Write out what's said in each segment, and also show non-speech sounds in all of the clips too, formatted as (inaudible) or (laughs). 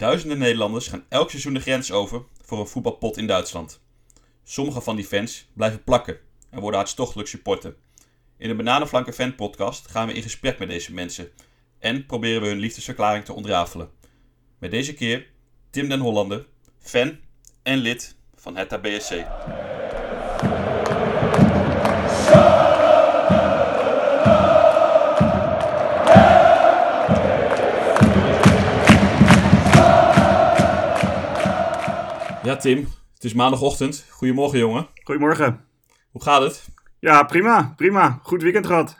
Duizenden Nederlanders gaan elk seizoen de grens over voor een voetbalpot in Duitsland. Sommige van die fans blijven plakken en worden hartstochtelijk supporten. In de Bananenflanken Fan podcast gaan we in gesprek met deze mensen en proberen we hun liefdesverklaring te ontrafelen. Met deze keer Tim den Hollander, fan en lid van het BSC. Ja, Tim, het is maandagochtend. Goedemorgen, jongen. Goedemorgen. Hoe gaat het? Ja, prima, prima. Goed weekend gehad.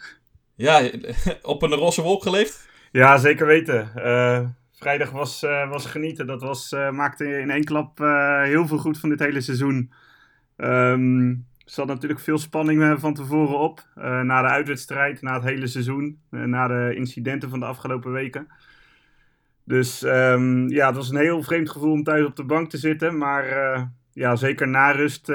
Ja, (laughs) op een roze wolk geleefd? Ja, zeker weten. Uh, vrijdag was, uh, was genieten. Dat was, uh, maakte in één klap heel veel goed van dit hele seizoen. Um, er zat natuurlijk veel spanning van tevoren op. na de uitwedstrijd, na het hele seizoen. na de incidenten van de afgelopen weken. Dus um, ja, het was een heel vreemd gevoel om thuis op de bank te zitten. Maar ja, zeker na rust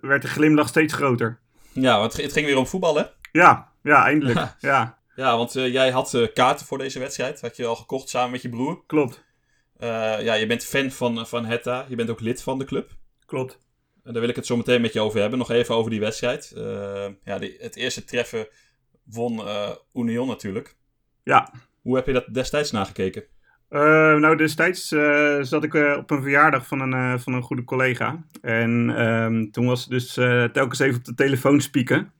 werd de glimlach steeds groter. Ja, het, het ging weer om voetbal, hè? Ja, ja eindelijk. (laughs) ja. Ja, want uh, jij had kaarten voor deze wedstrijd. Had je al gekocht samen met je broer. Klopt. Ja, je bent fan van, van Hetta. Je bent ook lid van de club. Klopt. En daar wil ik het zo meteen met je over hebben. Nog even over die wedstrijd. ja, die, het eerste treffen won Union natuurlijk. Ja. Hoe heb je dat destijds nagekeken? nou, destijds zat ik op een verjaardag van een, van een goede collega. En ehm, toen was het dus telkens even op de telefoon spieken.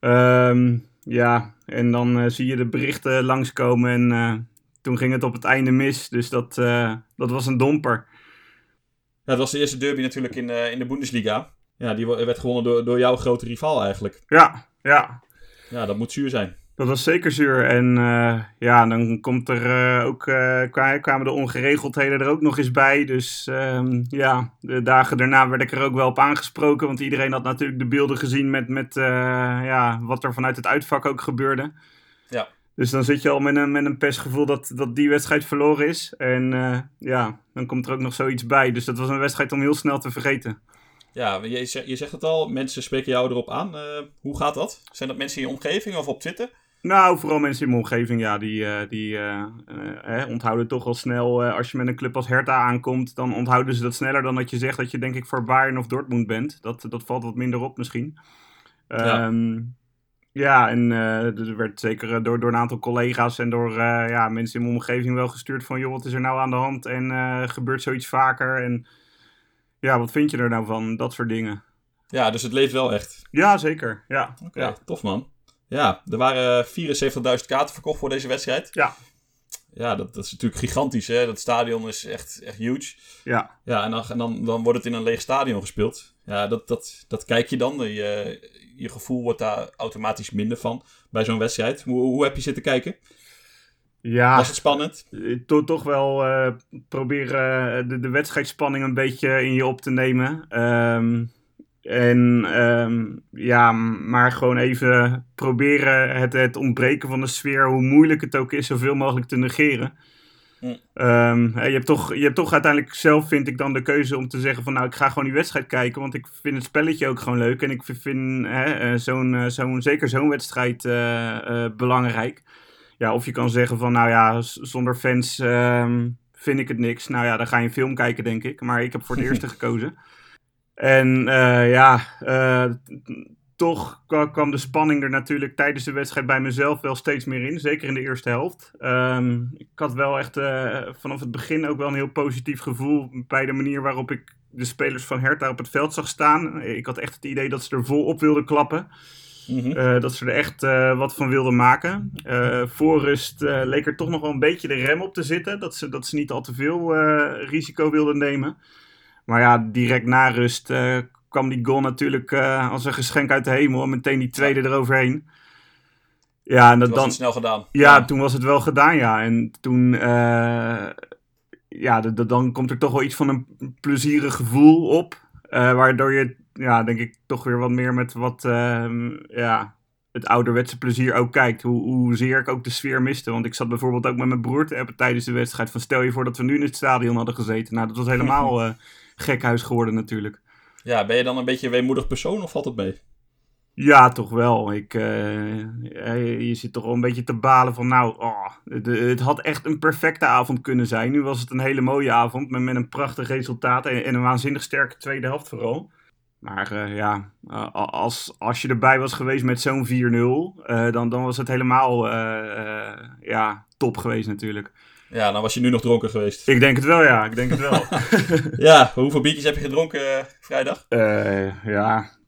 Um, ja, en dan zie je de berichten langskomen en toen ging het op het einde mis. Dus dat, dat was een domper. Ja, dat was de eerste derby natuurlijk in, in de Bundesliga. Ja, die werd gewonnen door, door jouw grote rival eigenlijk. Ja, ja. Ja, dat moet zuur zijn. Dat was zeker zuur. En uh, ja, dan komt er uh, ook, uh, kwamen de ongeregeldheden er ook nog eens bij. Dus um, ja, de dagen daarna werd ik er ook wel op aangesproken. Want iedereen had natuurlijk de beelden gezien met, met ja, wat er vanuit het uitvak ook gebeurde. Ja. Dus dan zit je al met een, met een pestgevoel dat, dat die wedstrijd verloren is. En ja, dan komt er ook nog zoiets bij. Dus dat was een wedstrijd om heel snel te vergeten. Ja, je, je zegt het al, mensen spreken jou erop aan. hoe gaat dat? Zijn dat mensen in je omgeving of op Twitter? Nou, vooral mensen in mijn omgeving, ja, die, uh, die uh, uh, onthouden toch al snel. als je met een club als Hertha aankomt, dan onthouden ze dat sneller dan dat je zegt dat je, denk ik, voor Bayern of Dortmund bent. Dat, dat valt wat minder op misschien. Ja, um, ja en er werd zeker door, door een aantal collega's en door ja, mensen in mijn omgeving wel gestuurd van, joh, wat is er nou aan de hand? En gebeurt zoiets vaker? En ja, wat vind je er nou van? Dat soort dingen. Ja, dus het leeft wel echt. Ja, zeker. Ja, Oké, ja. tof man. Ja, er waren 74.000 kaarten verkocht voor deze wedstrijd. Ja. Ja, dat, dat is natuurlijk gigantisch. Hè? Dat stadion is echt, echt huge. Ja. Ja, en, dan, en dan, dan wordt het in een leeg stadion gespeeld. Ja, dat, dat, dat kijk je dan. Je, je gevoel wordt daar automatisch minder van bij zo'n wedstrijd. Hoe, hoe heb je zitten kijken? Ja. Was het spannend? Toch, toch wel uh, proberen de, de wedstrijdspanning een beetje in je op te nemen. Um, en um, ja, maar gewoon even proberen het, het ontbreken van de sfeer, hoe moeilijk het ook is, zoveel mogelijk te negeren. Mm. Um, je, hebt toch, je hebt toch uiteindelijk zelf, vind ik dan, de keuze om te zeggen van nou, ik ga gewoon die wedstrijd kijken, want ik vind het spelletje ook gewoon leuk. En ik vind uh, zo'n, uh, zo'n, zeker zo'n wedstrijd uh, belangrijk. Ja, of je kan zeggen van nou ja, zonder fans um, vind ik het niks. Nou ja, dan ga je een film kijken, denk ik. Maar ik heb voor het (laughs) eerste gekozen. En uh, ja, uh, toch kwam de spanning er natuurlijk tijdens de wedstrijd bij mezelf wel steeds meer in. Zeker in de eerste helft. Um, ik had wel echt uh, vanaf het begin ook wel een heel positief gevoel bij de manier waarop ik de spelers van Hertha op het veld zag staan. Ik had echt het idee dat ze er vol op wilden klappen. Mm -hmm. dat ze er echt wat van wilden maken. voor rust leek er toch nog wel een beetje de rem op te zitten. Dat ze, dat ze niet al te veel risico wilden nemen. Maar ja, direct na rust uh, kwam die goal natuurlijk uh, als een geschenk uit de hemel. En meteen die tweede eroverheen. Ja, en dat, toen was dan, het snel gedaan. Ja, ja, toen was het wel gedaan, ja. En toen... Uh, ja, de, de, dan komt er toch wel iets van een plezierig gevoel op. waardoor je, ja, denk ik, toch weer wat meer met wat... ehm, ja, het ouderwetse plezier ook kijkt. Hoe, hoezeer ik ook de sfeer miste. Want ik zat bijvoorbeeld ook met mijn broer te hebben tijdens de wedstrijd. Van stel je voor dat we nu in het stadion hadden gezeten. Nou, dat was helemaal (laughs) gekhuis geworden natuurlijk. Ja, ben je dan een beetje een weemoedig persoon of valt het mee? Ja, toch wel. Ik, uh, je zit toch wel een beetje te balen van, nou, oh, het, het, had echt een perfecte avond kunnen zijn. Nu was het een hele mooie avond met, met een prachtig resultaat en, en een waanzinnig sterke tweede helft vooral. Maar uh, ja, als, als je erbij was geweest met zo'n 4-0, uh, dan, dan was het helemaal ja, top geweest natuurlijk. Ja, dan was je nu nog dronken geweest. Ik denk het wel, ja. Ik denk het wel. (laughs) ja, hoeveel biertjes heb je gedronken vrijdag? ja,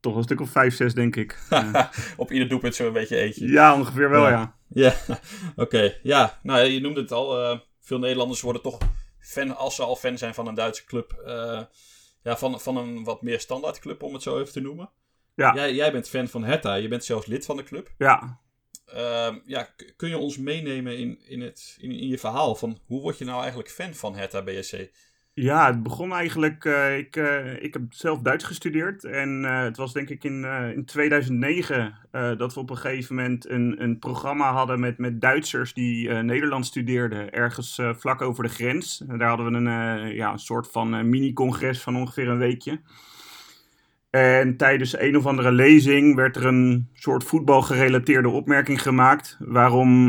toch een stuk of vijf, zes, denk ik. (laughs) Op ieder doelpunt zo'n beetje eentje. Ja, ongeveer wel, ja. Ja, (laughs) oké. Ja, nou, je noemde het al. Uh, veel Nederlanders worden toch fan, als ze al fan zijn van een Duitse club, uh, ja, van, van een wat meer standaard club, om het zo even te noemen. Ja. Jij, jij bent fan van Hertha, je bent zelfs lid van de club. Ja. Uh, ja, kun je ons meenemen in, in, het, in, in je verhaal van hoe word je nou eigenlijk fan van Hertha BSC? Ja, het begon eigenlijk. Uh, ik, uh, ik heb zelf Duits gestudeerd. En uh, het was denk ik in, in 2009 dat we op een gegeven moment een, een programma hadden met, met Duitsers die Nederlands studeerden. Ergens vlak over de grens. En daar hadden we een, ja, een soort van mini-congres van ongeveer een weekje. En tijdens een of andere lezing werd er een soort voetbalgerelateerde opmerking gemaakt. Waarom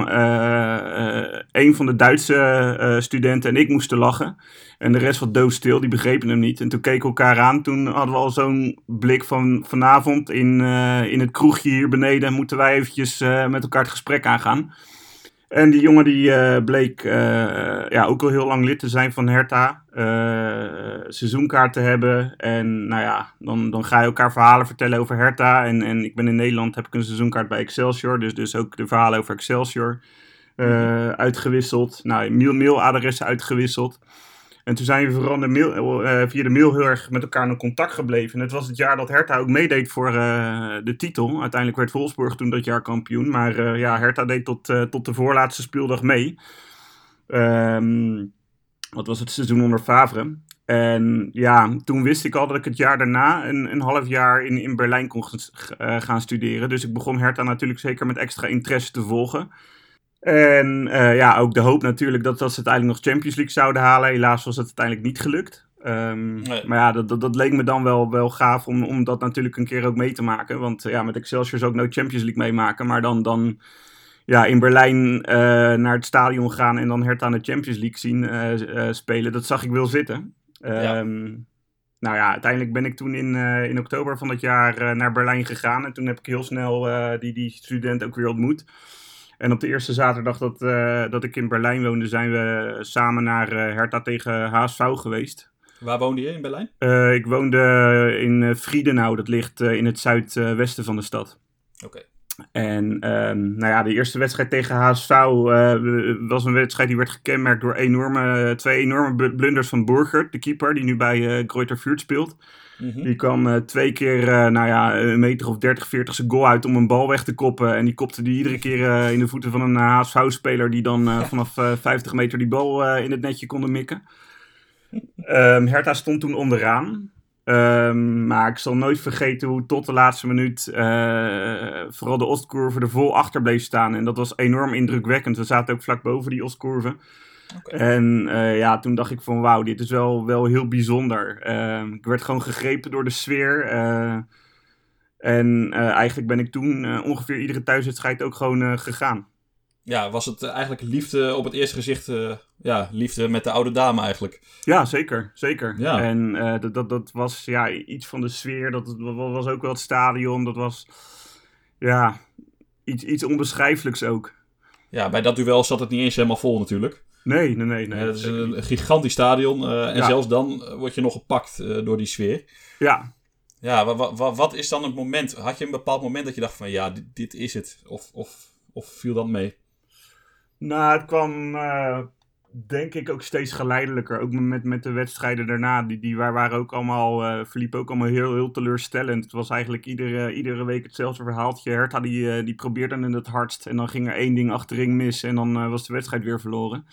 een van de Duitse studenten en ik moesten lachen. En de rest was doodstil, die begrepen hem niet. En toen keken we elkaar aan. Toen hadden we al zo'n blik van vanavond in, in het kroegje hier beneden. Moeten wij eventjes met elkaar het gesprek aangaan. En die jongen die uh, bleek ja, ook al heel lang lid te zijn van Hertha. seizoenkaart te hebben. En nou ja, dan, dan ga je elkaar verhalen vertellen over Hertha. En, en ik ben in Nederland, heb ik een seizoenkaart bij Excelsior. Dus, dus ook de verhalen over Excelsior uitgewisseld. Nou, mail, mailadressen uitgewisseld. En toen zijn we vooral mail, uh, via de mail heel erg met elkaar in contact gebleven. En het was het jaar dat Hertha ook meedeed voor uh, de titel. Uiteindelijk werd Wolfsburg toen dat jaar kampioen. Maar uh, ja, Hertha deed tot, tot de voorlaatste speeldag mee. Um, dat was het seizoen onder Favre. En ja, toen wist ik al dat ik het jaar daarna een, een half jaar in, in Berlijn kon gaan studeren. Dus ik begon Hertha natuurlijk zeker met extra interesse te volgen. En uh, ja, ook de hoop natuurlijk dat, dat ze uiteindelijk nog Champions League zouden halen. Helaas was het uiteindelijk niet gelukt. Um, nee. Maar ja, dat, dat, dat, leek me dan wel, wel gaaf om, om dat natuurlijk een keer ook mee te maken. Want ja, met Excelsior zou ik nooit Champions League meemaken. Maar dan, dan ja, in Berlijn uh, naar het stadion gaan en dan Hertha de Champions League zien uh, spelen, dat zag ik wel zitten. Ja. Um, nou ja, uiteindelijk ben ik toen in, in oktober van dat jaar naar Berlijn gegaan. En toen heb ik heel snel die, die student ook weer ontmoet. En op de eerste zaterdag dat, uh, dat ik in Berlijn woonde, zijn we samen naar uh, Hertha tegen HSV geweest. Waar woonde je in Berlijn? Uh, ik woonde in Friedenau, dat ligt in het zuidwesten van de stad. Oké. Okay. En ehm, nou ja, de eerste wedstrijd tegen HSV was een wedstrijd die werd gekenmerkt door enorme, twee enorme blunders van Burger, de keeper, die nu bij uh, Greuther Fürth speelt. Mhm. Die kwam uh, twee keer, uh, nou ja, een meter of 30, 40 zijn goal uit om een bal weg te koppen. En die kopte die iedere keer uh, in de voeten van een HSV-speler die dan (laughs) vanaf 50 meter die bal in het netje kon mikken. Um, Hertha stond toen onderaan. Um, maar ik zal nooit vergeten hoe tot de laatste minuut vooral de Oostkurve er vol achter bleef staan. En dat was enorm indrukwekkend. We zaten ook vlak boven die Oostkurve. Okay. En uh, ja, toen dacht ik van wauw, dit is wel, wel heel bijzonder. Uh, ik werd gewoon gegrepen door de sfeer. Uh, en eigenlijk ben ik toen ongeveer iedere thuiswedstrijd ook gewoon gegaan. Ja, was het eigenlijk liefde op het eerste gezicht, ja, liefde met de oude dame eigenlijk? Ja, zeker, zeker. Ja. En dat, dat, dat was ja, iets van de sfeer, dat, dat was ook wel het stadion, dat was ja, iets, iets onbeschrijfelijks ook. Ja, bij dat duel zat het niet eens helemaal vol natuurlijk. Nee, nee, nee. nee het is een gigantisch stadion. Uh, en ja. zelfs dan word je nog gepakt uh, door die sfeer. Ja. Ja, wat, is dan het moment? Had je een bepaald moment dat je dacht van ja, dit, dit is het? Of, of, of viel dat mee? Nou, het kwam uh, denk ik ook steeds geleidelijker. Ook met, met de wedstrijden daarna. Die, die waren ook allemaal, uh, verliep ook allemaal heel, heel teleurstellend. Het was eigenlijk iedere, iedere week hetzelfde verhaaltje. Hertha die, uh, die probeerde dan het hardst. En dan ging er één ding achterin mis. En dan uh, was de wedstrijd weer verloren.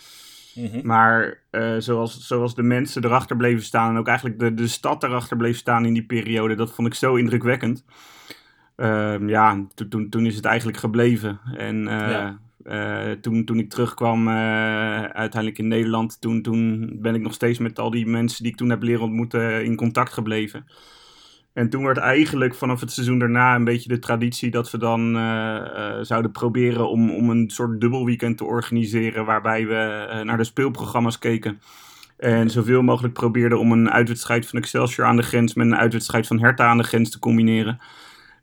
Mm -hmm. Maar zoals, zoals de mensen erachter bleven staan. En ook eigenlijk de, de stad erachter bleef staan in die periode. Dat vond ik zo indrukwekkend. Ehm, ja, toen, toen is het eigenlijk gebleven. En ja. Uh, toen, toen ik terugkwam, uh, uiteindelijk in Nederland, toen, toen ben ik nog steeds met al die mensen die ik toen heb leren ontmoeten in contact gebleven. En toen werd eigenlijk vanaf het seizoen daarna een beetje de traditie dat we dan zouden proberen om, om een soort dubbelweekend te organiseren. Waarbij we naar de speelprogramma's keken. En zoveel mogelijk probeerden om een uitwedstrijd van Excelsior aan de grens met een uitwedstrijd van Hertha aan de grens te combineren.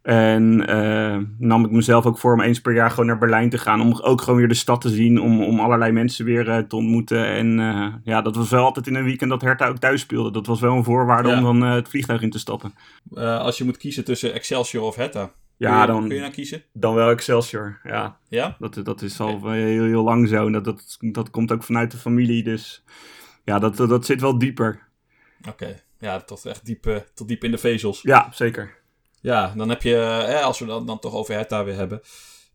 En uh, nam ik mezelf ook voor om eens per jaar gewoon naar Berlijn te gaan. Om ook gewoon weer de stad te zien. Om, om allerlei mensen weer uh, te ontmoeten. En uh, ja, dat was wel altijd in een weekend dat Hertha ook thuis speelde. Dat was wel een voorwaarde ja. om dan het vliegtuig in te stappen. als je moet kiezen tussen Excelsior of Hertha. Ja, kun je, dan, kun je dan kiezen? Dan wel Excelsior, ja. Ja? Dat, dat is al okay. heel, heel lang zo. En dat, dat, dat komt ook vanuit de familie. Dus ja, dat, dat, dat zit wel dieper. Oké, okay. ja, tot echt diep, tot diep in de vezels. Ja, zeker. Ja, dan heb je, hè, als we dan, dan toch over Hertha weer hebben,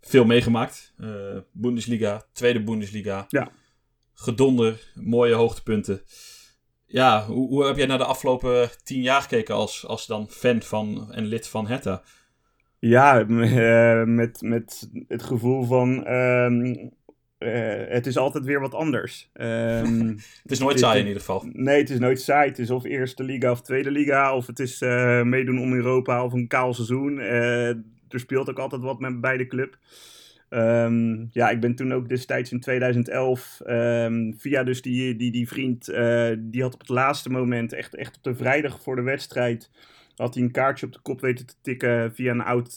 veel meegemaakt. Uh, Bundesliga, tweede Bundesliga. Ja. Gedonder, mooie hoogtepunten. Ja, hoe, hoe heb jij naar de afgelopen tien jaar gekeken als, als dan fan van en lid van Hertha? Ja, uh, (laughs) met, met het gevoel van um, uh, het is altijd weer wat anders. Um, (laughs) het is nooit saai in ieder geval. Nee, het is nooit saai. Het is of eerste liga of tweede liga. Of het is uh, meedoen om Europa of een kaal seizoen. Uh, er speelt ook altijd wat met beide club. Um, ja, ik ben toen ook destijds in 2011 um, via dus die, die, die vriend, die had op het laatste moment, echt, echt op de vrijdag voor de wedstrijd, had hij een kaartje op de kop weten te tikken via een oud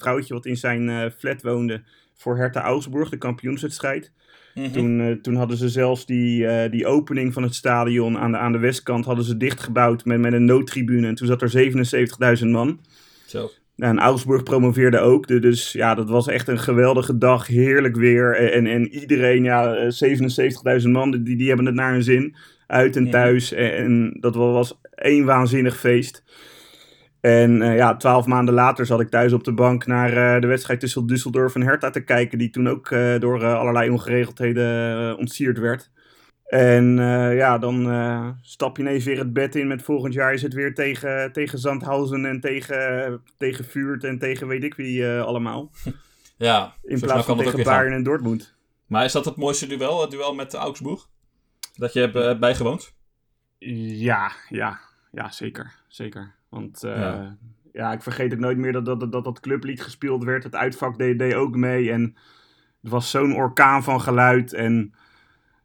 vrouwtje wat in zijn flat woonde voor Hertha Augsburg, de kampioenswedstrijd. Mm -hmm. toen, uh, toen hadden ze zelfs die, uh, die opening van het stadion aan de, aan de westkant hadden ze dichtgebouwd met, met een noodtribune. En toen zat er 77.000 man. Zo. En Augsburg promoveerde ook. Dus ja, dat was echt een geweldige dag. Heerlijk weer. En, en iedereen, ja, 77.000 man, die, die hebben het naar hun zin. Uit en thuis. Mm -hmm. en, en dat was één waanzinnig feest. En uh, ja, twaalf maanden later zat ik thuis op de bank naar uh, de wedstrijd tussen Düsseldorf en Hertha te kijken. Die toen ook uh, door allerlei ongeregeldheden ontsierd werd. En ja, dan stap je ineens weer het bed in met volgend jaar is het weer tegen, tegen Zandhausen en tegen, tegen Vuurt en tegen weet ik wie allemaal. (laughs) Ja, in plaats van tegen Bayern en Dortmund. Maar is dat het mooiste duel, het duel met Augsburg? Dat je hebt bijgewoond? Ja, ja, ja, zeker. Zeker. Want uh, ja. ja. ik vergeet het nooit meer dat dat, dat dat clublied gespeeld werd. Het uitvak deed, deed ook mee. En het was zo'n orkaan van geluid. En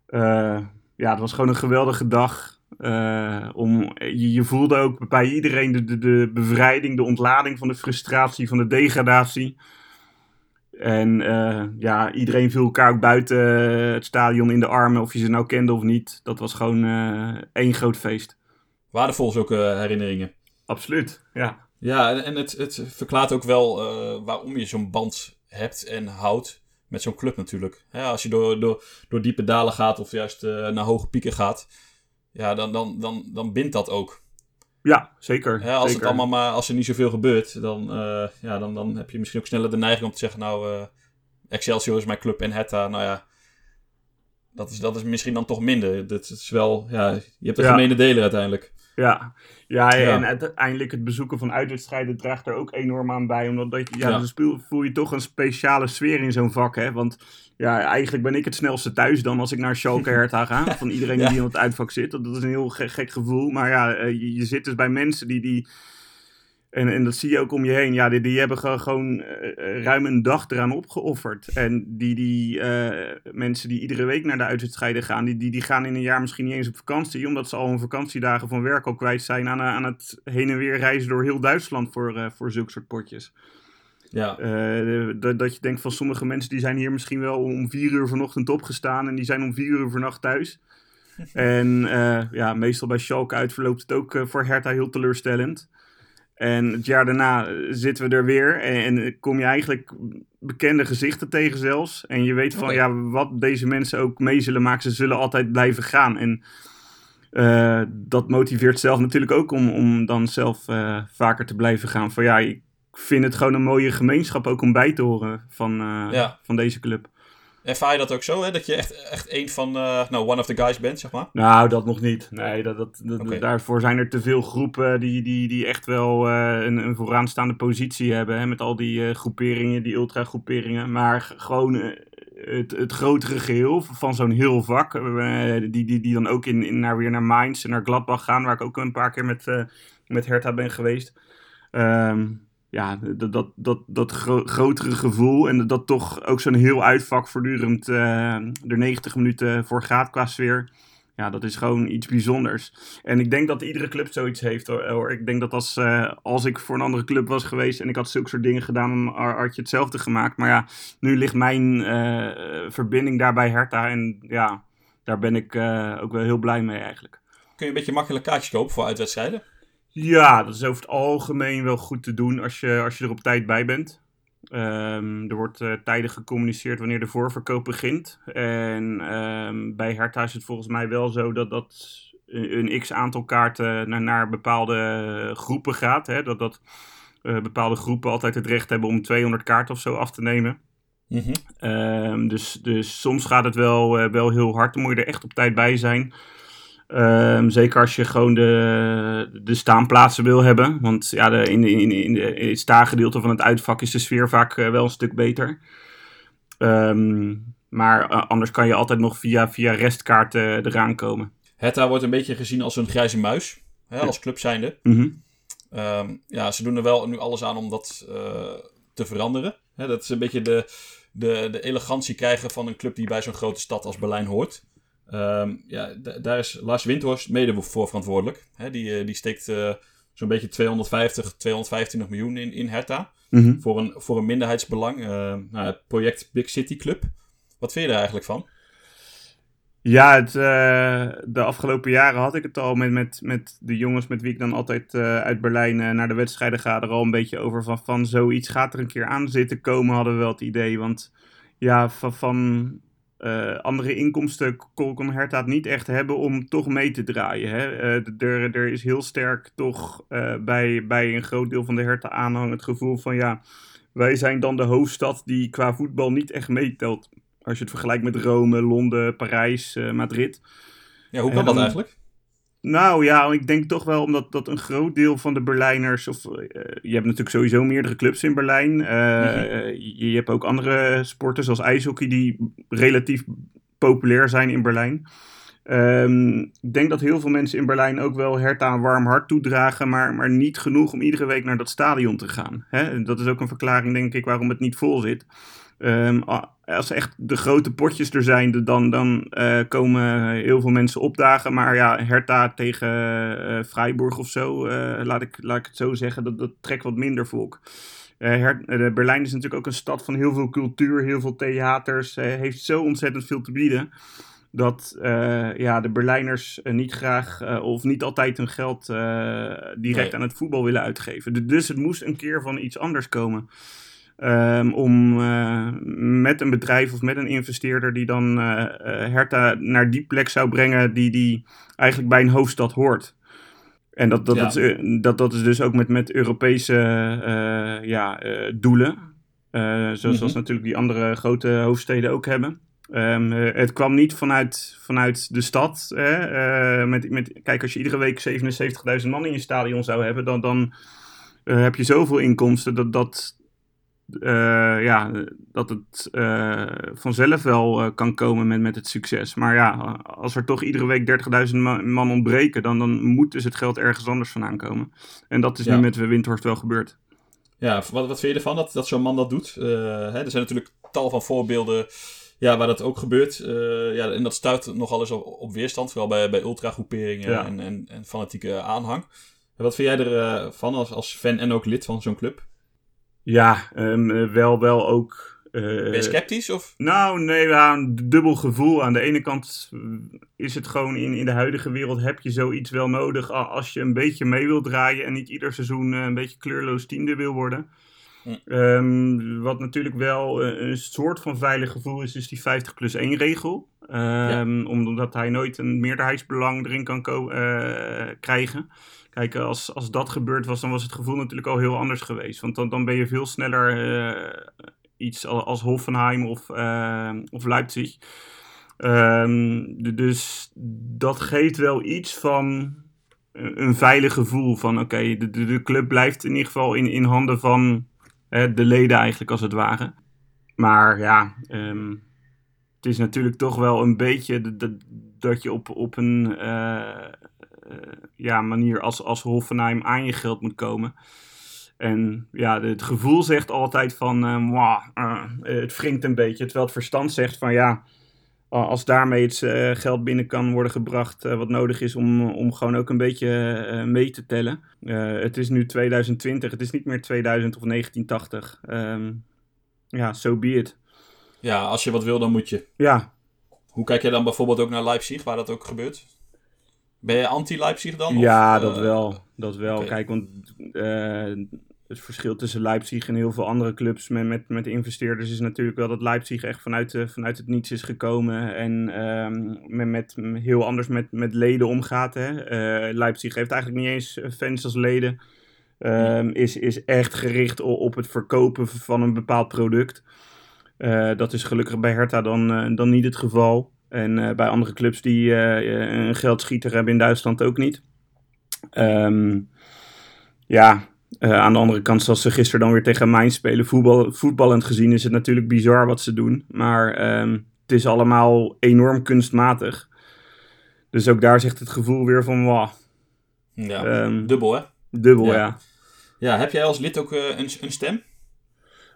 uh, ja, het was gewoon een geweldige dag. Uh, om, je, je, voelde ook bij iedereen de, de, de, bevrijding, de ontlading van de frustratie, van de degradatie. En ja, iedereen viel elkaar ook buiten het stadion in de armen, of je ze nou kende of niet. Dat was gewoon één groot feest. Waardevol zulke herinneringen. Absoluut, ja. Ja, en het, het verklaart ook wel uh, waarom je zo'n band hebt en houdt met zo'n club natuurlijk. Ja, als je door, door, door diepe dalen gaat of juist uh, naar hoge pieken gaat, ja, dan, dan, dan, dan bindt dat ook. Ja, zeker. Ja, als, zeker. Het allemaal maar, als er niet zoveel gebeurt, dan, uh, ja, dan, dan heb je misschien ook sneller de neiging om te zeggen, nou, Excelsior is mijn club en Hertha, nou ja, dat is, dat is misschien dan toch minder. Dat is wel, ja, je hebt een ja. gemene deler uiteindelijk. Ja. Ja, ja, en uiteindelijk het bezoeken van uitwedstrijden draagt er ook enorm aan bij. Omdat dat, ja, ja. dan voel je toch een speciale sfeer in zo'n vak. Hè? Want ja, eigenlijk ben ik het snelste thuis dan als ik naar Schalke (laughs) Hertha ga. Van iedereen ja. die in het uitvak zit. Dat, dat is een heel gek, gek gevoel. Maar ja, je, je, zit dus bij mensen die... die en, en dat zie je ook om je heen. Ja, die, die hebben gewoon uh, ruim een dag eraan opgeofferd. En die, die uh, mensen die iedere week naar de uitwedstrijden gaan, die, die, die gaan in een jaar misschien niet eens op vakantie. Omdat ze al hun vakantiedagen van werk al kwijt zijn aan, aan het heen en weer reizen door heel Duitsland voor, uh, voor zulke soort potjes. Ja. dat, dat je denkt van sommige mensen die zijn hier misschien wel om vier uur vanochtend opgestaan en die zijn om vier uur vannacht thuis. (laughs) en ja, meestal bij Schalke uit verloopt het ook voor Hertha heel teleurstellend. En het jaar daarna zitten we er weer en, en, kom je eigenlijk bekende gezichten tegen zelfs. En je weet van okay. ja, wat deze mensen ook mee zullen maken, ze zullen altijd blijven gaan. En uh, dat motiveert zelf natuurlijk ook om, om dan zelf uh, vaker te blijven gaan. Van ja, ik vind het gewoon een mooie gemeenschap ook om bij te horen van, uh, ja. van deze club. Ervaar je dat ook zo, hè? Dat je echt, echt een van, uh, nou, one of the guys bent, zeg maar? Nou, dat nog niet. Nee, dat, dat, dat okay. daarvoor zijn er te veel groepen die, die, die echt wel uh, een, een vooraanstaande positie hebben. Hè? Met al die uh, groeperingen, die ultra-groeperingen. Maar gewoon het, het grotere geheel van zo'n heel vak. die, die, die dan ook in, in naar, weer naar Mainz en naar Gladbach gaan, waar ik ook een paar keer met, met Hertha ben geweest. Um, ja, dat, dat, dat, dat grotere gevoel en dat toch ook zo'n heel uitvak voortdurend uh, er 90 minuten voor gaat qua sfeer. Ja, dat is gewoon iets bijzonders. En ik denk dat iedere club zoiets heeft hoor. Ik denk dat als, uh, als ik voor een andere club was geweest en ik had zulke soort dingen gedaan, dan had je hetzelfde gemaakt. Maar ja, nu ligt mijn uh, verbinding daarbij Hertha en ja, daar ben ik ook wel heel blij mee eigenlijk. Kun je een beetje makkelijk kaartjes kopen voor uitwedstrijden? Ja, dat is over het algemeen wel goed te doen als je, als je er op tijd bij bent. Um, er wordt uh, tijdig gecommuniceerd wanneer de voorverkoop begint. En um, bij Hertha is het volgens mij wel zo dat dat een, een x aantal kaarten naar, naar bepaalde groepen gaat. Hè? Dat, dat uh, bepaalde groepen altijd het recht hebben om 200 kaarten of zo af te nemen. Mm -hmm. um, dus, dus soms gaat het wel, uh, wel heel hard. Dan moet je er echt op tijd bij zijn. Um, zeker als je gewoon de, de staanplaatsen wil hebben. Want ja, de, in, in, in, de, in het staangedeelte van het uitvak is de sfeer vaak uh, wel een stuk beter. Um, maar uh, anders kan je altijd nog via, via restkaarten uh, eraan komen. Hetta wordt een beetje gezien als een grijze muis. Hè, als club zijnde. Mm -hmm. um, ja, ze doen er wel nu alles aan om dat te veranderen. Hè, dat is een beetje de, de, de elegantie krijgen van een club die bij zo'n grote stad als Berlijn hoort. Um, ja, daar is Lars Windhorst mede voor verantwoordelijk. Die, die steekt uh, zo'n beetje 250, 225 miljoen in, in Hertha. Mm -hmm. voor, een, voor een minderheidsbelang. Uh, nou, het project Big City Club. Wat vind je er eigenlijk van? Ja, het, uh, de afgelopen jaren had ik het al met, met, met de jongens met wie ik dan altijd uit Berlijn naar de wedstrijden ga. Er al een beetje over van, van zoiets gaat er een keer aan zitten komen, hadden we wel het idee. Want ja, van, van uh, andere inkomsten kon Hertha niet echt hebben om toch mee te draaien. Hè? Uh, er, er is heel sterk toch uh, bij, bij een groot deel van de Hertha aanhang het gevoel van ja, wij zijn dan de hoofdstad die qua voetbal niet echt meetelt. Als je het vergelijkt met Rome, Londen, Parijs, Madrid. Ja, hoe kan dat eigenlijk? Nou ja, ik denk toch wel omdat dat een groot deel van de Berlijners. Of, uh, je hebt natuurlijk sowieso meerdere clubs in Berlijn. Uh, mm-hmm. je, je, hebt ook andere sporten zoals ijshockey die relatief populair zijn in Berlijn. Um, ik denk dat heel veel mensen in Berlijn ook wel Hertha een warm hart toedragen, maar, maar niet genoeg om iedere week naar dat stadion te gaan. Hè? Dat is ook een verklaring, denk ik, waarom het niet vol zit. Um, als echt de grote potjes er zijn, dan, dan uh, komen heel veel mensen opdagen. Maar ja, Hertha tegen uh, Freiburg of zo, uh, laat, ik, laat ik het zo zeggen, dat, dat trekt wat minder volk. Her, Berlijn is natuurlijk ook een stad van heel veel cultuur, heel veel theaters, heeft zo ontzettend veel te bieden. Dat ja, de Berlijners niet graag of niet altijd hun geld direct nee. aan het voetbal willen uitgeven. Dus het moest een keer van iets anders komen. Um, om uh, met een bedrijf of met een investeerder die dan uh, Hertha naar die plek zou brengen die, die eigenlijk bij een hoofdstad hoort. En dat, dat, ja. is, dat, dat is dus ook met, met Europese ja, doelen. zoals, mm -hmm. natuurlijk die andere grote hoofdsteden ook hebben. Um, het kwam niet vanuit, vanuit de stad. met, met, kijk, als je iedere week 77.000 man in je stadion zou hebben, dan, dan heb je zoveel inkomsten dat, dat, uh, ja, dat het uh, vanzelf wel uh, kan komen met, met het succes. Maar ja, als er toch iedere week 30.000 man, ontbreken, dan, dan moet dus het geld ergens anders vandaan komen. En dat is ja. nu met Windhorst wel gebeurd. Ja, wat, wat vind je ervan dat, dat zo'n man dat doet? Hè, er zijn natuurlijk tal van voorbeelden ja, waar dat ook gebeurt. ja, en dat stuit nogal eens op, op weerstand, vooral bij, bij ultragroeperingen ja. en, en, en fanatieke aanhang. Wat vind jij ervan als, als fan en ook lid van zo'n club? Ja, um, wel, wel ook. Uh, ben je sceptisch? Of? Nou, nee, ja, een dubbel gevoel. Aan de ene kant is het gewoon in, in de huidige wereld heb je zoiets wel nodig als je een beetje mee wilt draaien en niet ieder seizoen een beetje kleurloos tiende wil worden. Hm. Um, wat natuurlijk wel een soort van veilig gevoel is, is die 50 plus 1 regel. Um, ja. Omdat hij nooit een meerderheidsbelang erin kan uh, krijgen. Kijk, als, als dat gebeurd was, dan was het gevoel natuurlijk al heel anders geweest. Want dan, dan ben je veel sneller uh, iets als Hoffenheim of, uh, of Leipzig. Um, dus dat geeft wel iets van een veilig gevoel van oké, de, de, club blijft in ieder geval in, in handen van de leden eigenlijk als het ware. Maar ja, um, het is natuurlijk toch wel een beetje dat, dat je op, op een ja, manier als, als Hoffenheim aan je geld moet komen. En ja, het gevoel zegt altijd van, uh, het wringt een beetje. Terwijl het verstand zegt van, ja, als daarmee het geld binnen kan worden gebracht wat nodig is om, om gewoon ook een beetje mee te tellen. het is nu 2020, het is niet meer 2000 of 1980. Um, ja, so be it. Ja, als je wat wil, dan moet je. Ja. Hoe kijk jij dan bijvoorbeeld ook naar Leipzig, waar dat ook gebeurt? Ben je anti-Leipzig dan? Ja, of, dat wel. Dat wel. Kijk, want het verschil tussen Leipzig en heel veel andere clubs met, met, met investeerders is natuurlijk wel dat Leipzig echt vanuit, uh, vanuit het niets is gekomen en um, met, met, heel anders met, met leden omgaat. Hè. Uh, Leipzig heeft eigenlijk niet eens fans als leden. Um, is, is echt gericht op, op het verkopen van een bepaald product. Uh, dat is gelukkig bij Hertha dan, dan niet het geval. En bij andere clubs die een geldschieter hebben in Duitsland ook niet. Um, ja, aan de andere kant, zoals ze gisteren dan weer tegen Mainz spelen, voetbal, voetballend gezien is het natuurlijk bizar wat ze doen. Maar um, het is allemaal enorm kunstmatig. Dus ook daar zegt het gevoel weer van, wow. Ja, um, dubbel hè? Dubbel, ja. ja. ja. heb jij als lid ook uh, een, een stem?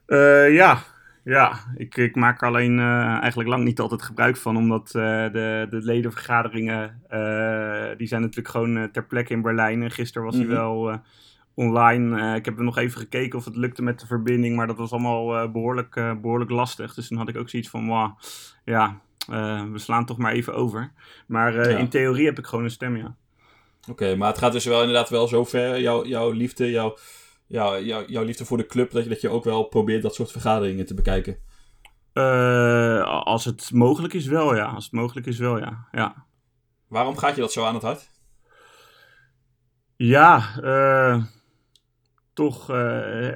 Uh, ja, ja. Ik, ik maak er alleen eigenlijk lang niet altijd gebruik van, omdat de, de ledenvergaderingen, die zijn natuurlijk gewoon ter plekke in Berlijn. En gisteren was mm hij wel online. Ik heb er nog even gekeken of het lukte met de verbinding, maar dat was allemaal behoorlijk, behoorlijk lastig. Dus toen had ik ook zoiets van, wow, ja, we slaan toch maar even over. Maar ja. in theorie heb ik gewoon een stem, ja. Oké, maar het gaat dus wel inderdaad wel zo ver, jouw, jouw liefde, jouw, jouw, jouw, jouw liefde voor de club, dat je, dat je ook wel probeert dat soort vergaderingen te bekijken. als het mogelijk is wel, ja. Als het mogelijk is wel, ja. ja. Waarom gaat je dat zo aan het hart? Ja, toch uh,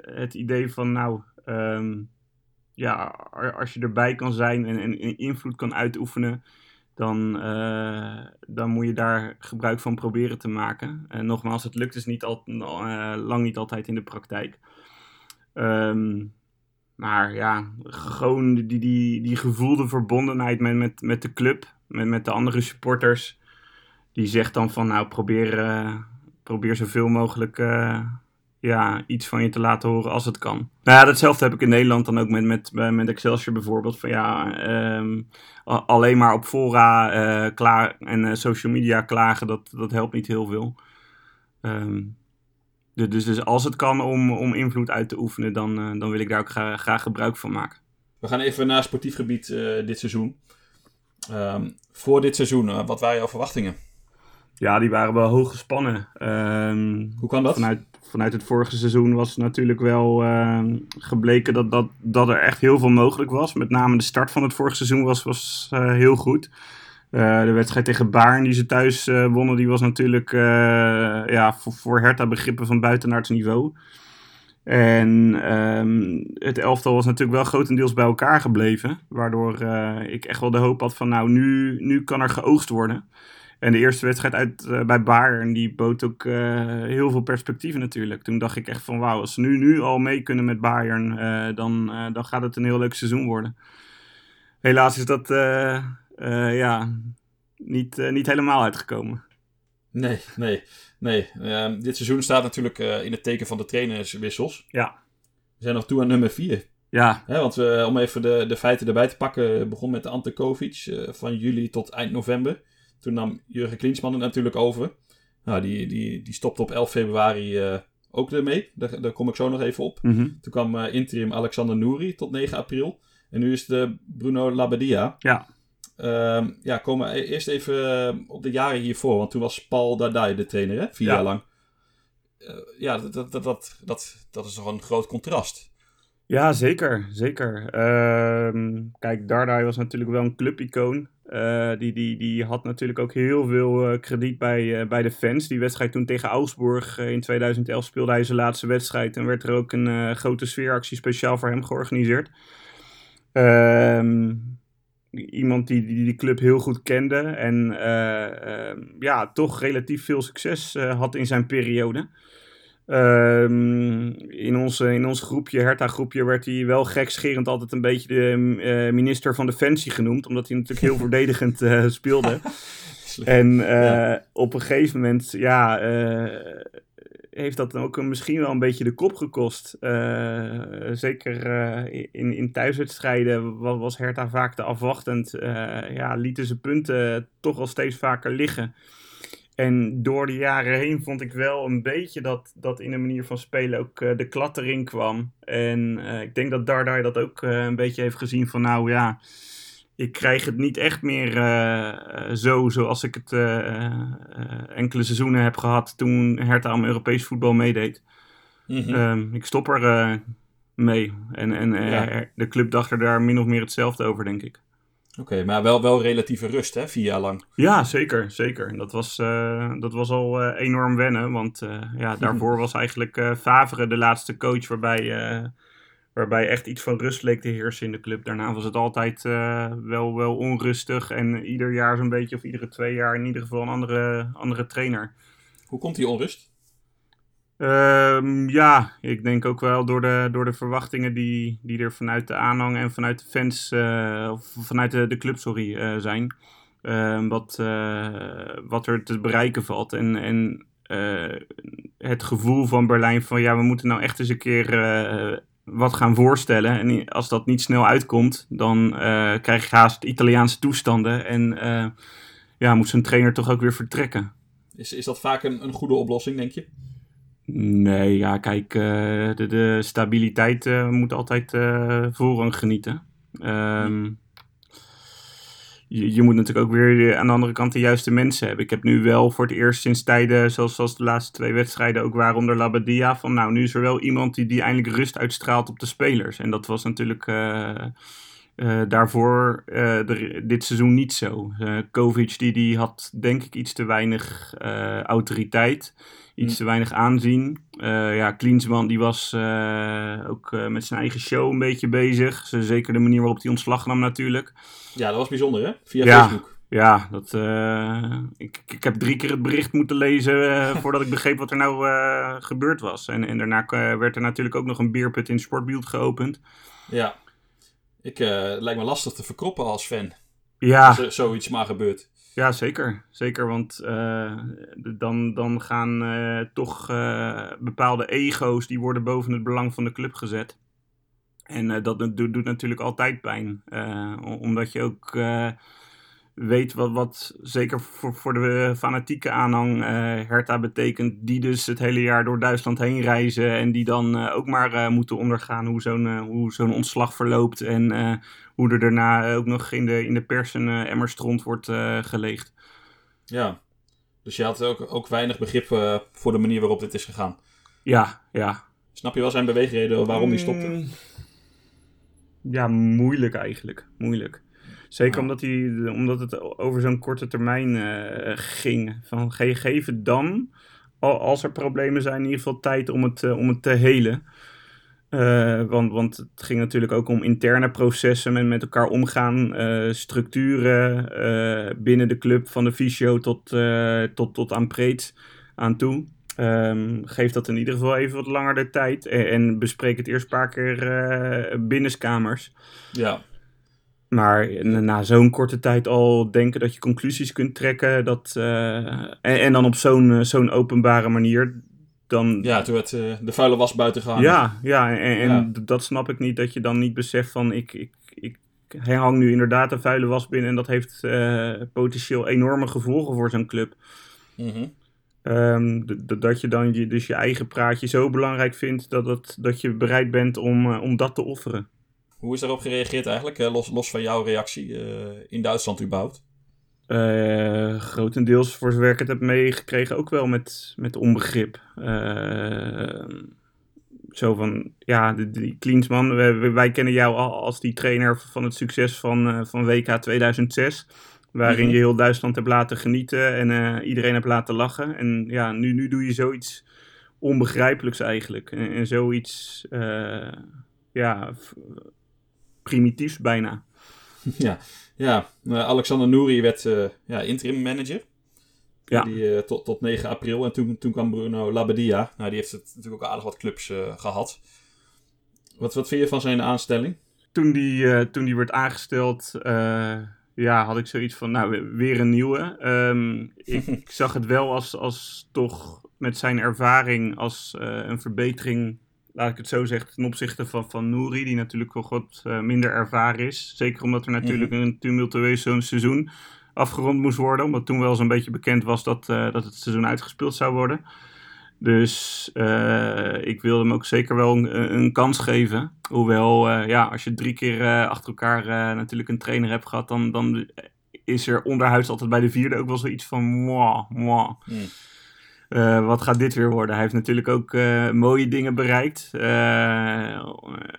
het idee van, nou, um, ja, als je erbij kan zijn en, en invloed kan uitoefenen, dan, uh, dan moet je daar gebruik van proberen te maken. En nogmaals, het lukt dus niet al, uh, lang niet altijd in de praktijk. Um, maar ja, gewoon die, die, die gevoelde verbondenheid met, met, met de club, met, met de andere supporters. Die zegt dan van, nou, probeer, uh, probeer zoveel mogelijk ja, iets van je te laten horen als het kan. Nou ja, datzelfde heb ik in Nederland dan ook met, met, met Excelsior bijvoorbeeld. Van ja, um, alleen maar op fora uh, klaar en uh, social media klagen, dat, dat helpt niet heel veel. Um, dus, dus als het kan om, om invloed uit te oefenen, dan, uh, dan wil ik daar ook graag, graag gebruik van maken. We gaan even naar sportief gebied dit seizoen. Um, voor dit seizoen, wat waren jouw verwachtingen? Ja, die waren wel hoog gespannen. Hoe kan dat? Vanuit, vanuit het vorige seizoen was natuurlijk wel uh, gebleken dat, dat, dat er echt heel veel mogelijk was. Met name de start van het vorige seizoen was, was uh, heel goed. Uh, de wedstrijd tegen Baarn die ze thuis uh, wonnen, die was natuurlijk ja, voor, voor Hertha begrippen van buitenaards niveau. En um, het elftal was natuurlijk wel grotendeels bij elkaar gebleven. Waardoor ik echt wel de hoop had van nou, nu, nu kan er geoogst worden. En de eerste wedstrijd uit, uh, bij Bayern, die bood ook uh, heel veel perspectieven natuurlijk. Toen dacht ik echt van wauw, als ze nu, nu al mee kunnen met Bayern, uh, dan, dan gaat het een heel leuk seizoen worden. Helaas is dat ja, niet, niet helemaal uitgekomen. Nee, nee, nee. Dit seizoen staat natuurlijk in het teken van de trainerswissels. Ja. We zijn nog toe aan nummer 4. Ja. want om even de, de feiten erbij te pakken, begon met de Ante Kovic van juli tot eind november. Toen nam Jurgen Klinsmann het natuurlijk over. Nou, die, die, die stopte op 11 februari uh, ook ermee. Daar, daar kom ik zo nog even op. Mm -hmm. Toen kwam uh, interim Alexander Nouri tot 9 april. En nu is de Bruno Labbadia. Ja. Um, ja, komen we eerst even eh, op de jaren hiervoor. Want toen was Paul Dardai de trainer, hè? Vier ja. jaar lang. Uh, ja, dat, dat, dat, dat, dat, dat is toch een groot contrast. Ja, zeker. zeker. Uh, kijk, Dardai was natuurlijk wel een clubicoon. Uh, die, die, die had natuurlijk ook heel veel uh, krediet bij, uh, bij de fans. Die wedstrijd toen tegen Augsburg in 2011 speelde hij zijn laatste wedstrijd. En werd er ook een grote sfeeractie speciaal voor hem georganiseerd. Ehm, iemand die, die die club heel goed kende. En ehm, ja, toch relatief veel succes had in zijn periode. Ehm, in, onze, in ons groepje, Herta-groepje, werd hij wel gekscherend altijd een beetje de uh, minister van Defensie genoemd. Omdat hij natuurlijk heel (laughs) verdedigend uh, speelde. (laughs) en uh, ja. op een gegeven moment, ja, heeft dat ook misschien wel een beetje de kop gekost. zeker in, in thuiswedstrijden was, was Herta vaak te afwachtend. ja, lieten ze punten toch al steeds vaker liggen. En door de jaren heen vond ik wel een beetje dat, dat in de manier van spelen ook uh, de klad erin kwam. En uh, ik denk dat Dardai dat ook uh, een beetje heeft gezien van nou ja, ik krijg het niet echt meer zo zoals ik het enkele seizoenen heb gehad toen Hertha om Europees voetbal meedeed. Mm -hmm. ik stop er mee. En, en ja. de club dacht er daar min of meer hetzelfde over, denk ik. Oké, maar wel, wel relatieve rust, hè? Vier jaar lang. Ja, zeker. zeker. En dat was, uh, dat was al uh, enorm wennen. Want uh, ja, (laughs) daarvoor was eigenlijk Favre de laatste coach waarbij, waarbij echt iets van rust leek te heersen in de club. Daarna was het altijd wel, wel onrustig. En ieder jaar zo'n beetje, of iedere twee jaar in ieder geval een andere, andere trainer. Hoe komt die onrust? Um, ja, ik denk ook wel door de, door de verwachtingen die, die er vanuit de aanhang en vanuit de fans, uh, of vanuit de, de club, sorry, uh, zijn. Uh, wat, wat er te bereiken valt. En, en het gevoel van Berlijn van ja, we moeten nou echt eens een keer wat gaan voorstellen. En als dat niet snel uitkomt, dan krijg je haast Italiaanse toestanden. En ja, moet zijn trainer toch ook weer vertrekken. Is, is dat vaak een, een goede oplossing, denk je? Nee, ja, kijk, uh, de, de, stabiliteit uh, moet altijd uh, voorrang genieten. Um, je, je, moet natuurlijk ook weer aan de andere kant de juiste mensen hebben. Ik heb nu wel voor het eerst sinds tijden, zoals, zoals de laatste twee wedstrijden, ook waar onder Labadia, van nou, nu is er wel iemand die, die eindelijk rust uitstraalt op de spelers. En dat was natuurlijk daarvoor de, dit seizoen niet zo. Kovic, die, die had denk ik iets te weinig autoriteit iets te weinig aanzien. Uh, ja, Klinsman die was uh, ook uh, met zijn eigen show een beetje bezig. Zeker de manier waarop hij ontslag nam natuurlijk. Ja, dat was bijzonder hè? Via ja, Facebook. Ja, dat, ik, ik heb drie keer het bericht moeten lezen (laughs) voordat ik begreep wat er nou gebeurd was. En, en daarna werd er natuurlijk ook nog een beerput in Sportbeeld geopend. Ja, ik, het lijkt me lastig te verkroppen als fan. Ja. Als er zoiets maar gebeurt. Ja, zeker. Zeker, want uh, dan, dan gaan uh, toch uh, bepaalde ego's, die worden boven het belang van de club gezet. En dat doet, doet, natuurlijk altijd pijn. omdat je ook weet wat, wat zeker voor, voor de fanatieke aanhang uh, Hertha betekent. Die dus het hele jaar door Duitsland heen reizen. En die dan uh, ook maar uh, moeten ondergaan hoe zo'n hoe zo'n ontslag verloopt. En hoe er daarna ook nog in de, in de pers een emmer stront wordt geleegd. Ja, dus je had ook, ook weinig begrip voor de manier waarop dit is gegaan. Ja, ja. Snap je wel zijn beweegreden waarom hij stopte? Mm. Ja, moeilijk eigenlijk. Moeilijk. Zeker omdat, hij, omdat het over zo'n korte termijn uh, ging. Van ge, geef het dan, als er problemen zijn, in ieder geval tijd om het, uh, om het te helen. Uh, want, want het ging natuurlijk ook om interne processen en met elkaar omgaan, structuren binnen de club, van de fysio tot, tot, tot aan preet aan toe. Um, geef dat in ieder geval even wat langer de tijd en, en bespreek het eerst een paar keer binnenskamers. Ja. Maar na zo'n korte tijd al denken dat je conclusies kunt trekken. Dat, uh, en, en, dan op zo'n uh, zo'n openbare manier. Dan... Ja, toen werd uh, de vuile was buiten gehangen. Ja, ja en, en ja. dat snap ik niet. Dat je dan niet beseft van ik, ik, ik hij hangt nu inderdaad een vuile was binnen. En dat heeft potentieel enorme gevolgen voor zo'n club. Mm -hmm. um, dat je dan je, dus je eigen praatje zo belangrijk vindt dat, het, dat je bereid bent om, om dat te offeren. Hoe is daarop gereageerd eigenlijk, los, los van jouw reactie uh, in Duitsland überhaupt? Uh, grotendeels, voor zover ik het heb meegekregen, ook wel met, met onbegrip. Uh, zo van, ja, die, die Klinsman, wij, wij, kennen jou al als die trainer van het succes van, van WK 2006. Waarin -hmm. je heel Duitsland hebt laten genieten en iedereen hebt laten lachen. En ja, nu, nu doe je zoiets onbegrijpelijks eigenlijk. En, en zoiets, ja, primitiefs bijna. (laughs) Ja, ja. Uh, Alexander Nouri werd uh, ja, interim manager. Ja. Die, eh, tot, tot 9 april. En toen, toen kwam Bruno Labbadia. Nou, die heeft het natuurlijk ook aardig wat clubs eh, gehad. Wat, wat vind je van zijn aanstelling? Toen die, eh, toen die werd aangesteld, eh, ja, had ik zoiets van, nou, we- weer een nieuwe. Ehm, (laughs) ik zag het wel als, als toch met zijn ervaring als eh, een verbetering, laat ik het zo zeggen, ten opzichte van, van Nouri, die natuurlijk wel wat eh, minder ervaren is. Zeker omdat er natuurlijk een tumultueus zo'n seizoen afgerond moest worden, omdat toen wel zo'n beetje bekend was dat, eh, dat het seizoen uitgespeeld zou worden. Dus eh, ik wilde hem ook zeker wel een, een kans geven. Hoewel, ja, als je drie keer achter elkaar natuurlijk een trainer hebt gehad, dan, dan is er onderhuis altijd bij de vierde ook wel zoiets van, mwah. Hmm. Eh, wat gaat dit weer worden? Hij heeft natuurlijk ook eh, mooie dingen bereikt. eh,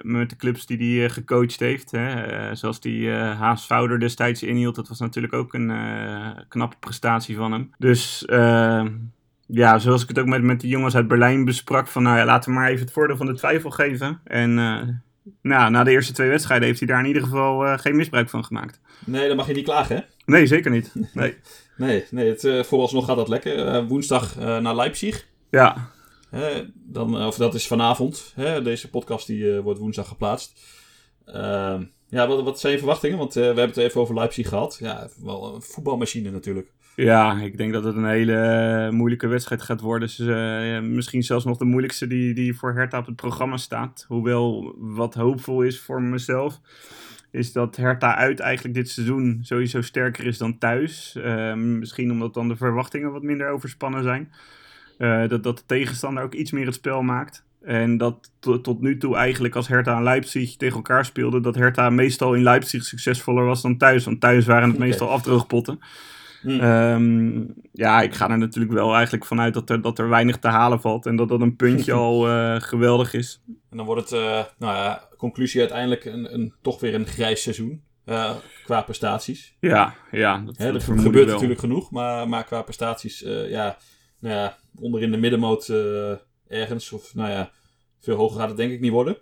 met de clubs die hij gecoacht heeft. Hè. Zoals die Haas Fouder destijds inhield. Dat was natuurlijk ook een knappe prestatie van hem. Dus eh, ja, zoals ik het ook met, met de jongens uit Berlijn besprak. Van nou ja, laten we maar even het voordeel van de twijfel geven. En nou, na de eerste twee wedstrijden heeft hij daar in ieder geval eh, geen misbruik van gemaakt. Nee, dan mag je niet klagen, hè? Nee, zeker niet. Nee. (laughs) Nee, nee het, eh, vooralsnog gaat dat lekker. Eh, woensdag naar Leipzig. Ja, dan, of dat is vanavond. Hè, deze podcast die, wordt woensdag geplaatst. Ehm, ja, wat, wat zijn je verwachtingen? Want we hebben het even over Leipzig gehad. Ja, wel een voetbalmachine natuurlijk. Ja, ik denk dat het een hele eh, moeilijke wedstrijd gaat worden. Dus, eh, misschien zelfs nog de moeilijkste die, die voor Hertha op het programma staat. Hoewel wat hoopvol is voor mezelf, is dat Hertha uit eigenlijk dit seizoen sowieso sterker is dan thuis. Eh, misschien omdat dan de verwachtingen wat minder overspannen zijn. Eh, dat, dat de tegenstander ook iets meer het spel maakt. En dat to- tot nu toe eigenlijk als Hertha en Leipzig tegen elkaar speelden, dat Hertha meestal in Leipzig succesvoller was dan thuis. Want thuis waren het meestal afdroogpotten. Hm. Ehm, ja, ik ga er natuurlijk wel eigenlijk vanuit dat er, dat er weinig te halen valt. En dat dat een puntje (laughs) al eh, geweldig is. En dan wordt het, eh, nou ja, conclusie uiteindelijk een, een, toch weer een grijs seizoen. eh, qua prestaties. Ja, ja. Dat, Hè, er gebeurt wel. natuurlijk genoeg, maar, maar qua prestaties, eh, ja, nou ja, onder in de middenmoot eh, ergens. Of nou ja, veel hoger gaat het denk ik niet worden.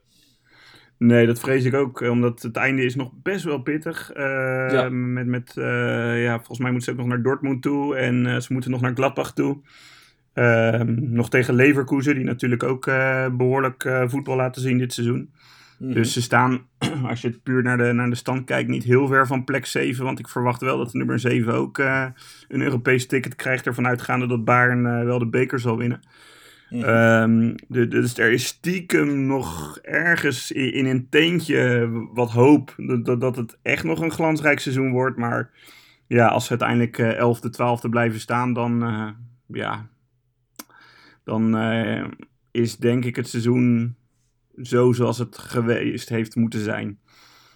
Nee, dat vrees ik ook. eh, Omdat het einde is nog best wel pittig. Eh, Ja. Met, met eh, ja, volgens mij moeten ze ook nog naar Dortmund toe. En ze moeten nog naar Gladbach toe. Ehm, nog tegen Leverkusen, die natuurlijk ook eh, behoorlijk eh, voetbal laten zien dit seizoen. Mhm. Dus ze staan, (clears throat) als je het puur naar de, naar de stand kijkt, niet heel ver van plek 7. Want ik verwacht wel dat de nummer 7 ook een Europees ticket krijgt. Ervan uitgaande dat Bayern wel de beker zal winnen. Mhm. Ehm, de, dus er is stiekem nog ergens in, in een teentje wat hoop dat, dat, dat het echt nog een glansrijk seizoen wordt. Maar ja, als ze uiteindelijk eh 11e, 12e blijven staan, dan, eh, ja, dan eh, is denk ik het seizoen zo zoals het geweest heeft moeten zijn.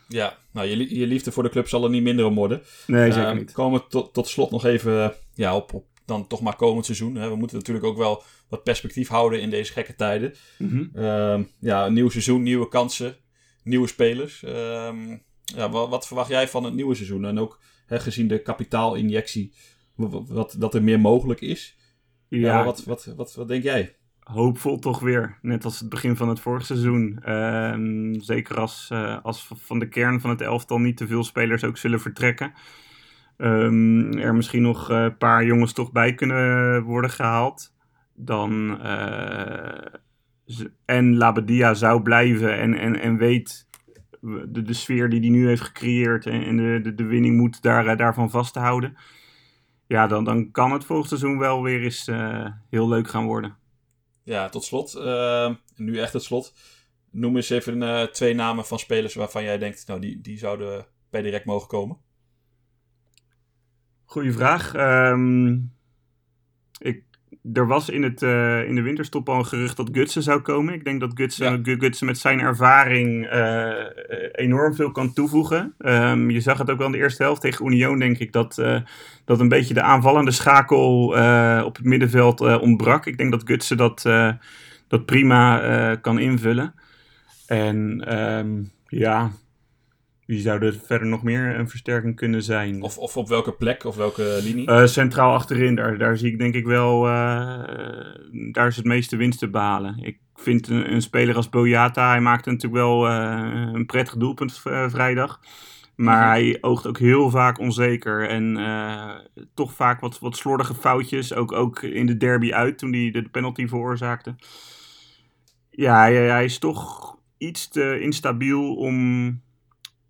Ja, nou, je, je liefde voor de club zal er niet minder om worden. Nee, zeker Ehm, niet. Komen we tot, tot slot nog even ja, op, op dan toch maar komend seizoen. Hè. We moeten natuurlijk ook wel wat perspectief houden in deze gekke tijden. Mhm. Ehm, ja, een nieuw seizoen, nieuwe kansen, nieuwe spelers. Ehm, ja, wat, wat verwacht jij van het nieuwe seizoen? En ook hè, gezien de kapitaalinjectie, wat, wat, dat er meer mogelijk is. Ja, Ja, wat, wat, wat, wat denk jij? hoopvol toch weer. Net als het begin van het vorige seizoen. Ehm, zeker als, eh, als van de kern van het elftal niet te veel spelers ook zullen vertrekken. Ehm, er misschien nog eh, een paar jongens toch bij kunnen worden gehaald. Dan, eh, en Labadia zou blijven en, en, en weet de, de sfeer die hij nu heeft gecreëerd en, en de, de, winning moet daar, eh, daarvan vast te houden. Ja, dan, dan kan het volgend seizoen wel weer eens eh, heel leuk gaan worden. Ja, tot slot. nu echt het slot. Noem eens even eh, twee namen van spelers waarvan jij denkt, nou, die, die zouden bij direct mogen komen. Goeie vraag. Ehm, ik, er was in, het, eh, in de winterstop al een gerucht dat Gutsen zou komen. Ik denk dat Gutsen, Ja. Gu- Gutsen met zijn ervaring eh, enorm veel kan toevoegen. Ehm, je zag het ook wel in de eerste helft tegen Union, denk ik, dat, eh, dat een beetje de aanvallende schakel eh, op het middenveld eh, ontbrak. Ik denk dat Gutsen dat, eh, dat prima eh, kan invullen. En ehm, ja, wie zou er verder nog meer een versterking kunnen zijn? Of, of op welke plek of welke linie? Eh, centraal achterin, daar, daar zie ik denk ik wel, eh, daar is het meeste winst te behalen. Ik vind een, een speler als Boyata, hij maakte natuurlijk wel eh, een prettig doelpunt vrijdag. Maar Mhm. hij oogt ook heel vaak onzeker. En toch vaak wat, wat slordige foutjes. Ook, ook in de derby uit, toen hij de, de penalty veroorzaakte. Ja, hij, hij is toch iets te instabiel om,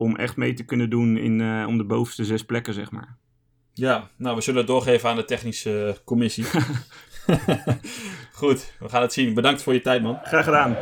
om echt mee te kunnen doen in, eh, om de bovenste zes plekken, zeg maar. Ja, nou, we zullen het doorgeven aan de technische eh, commissie. (laughs) (laughs) Goed, we gaan het zien. Bedankt voor je tijd, man. Graag gedaan.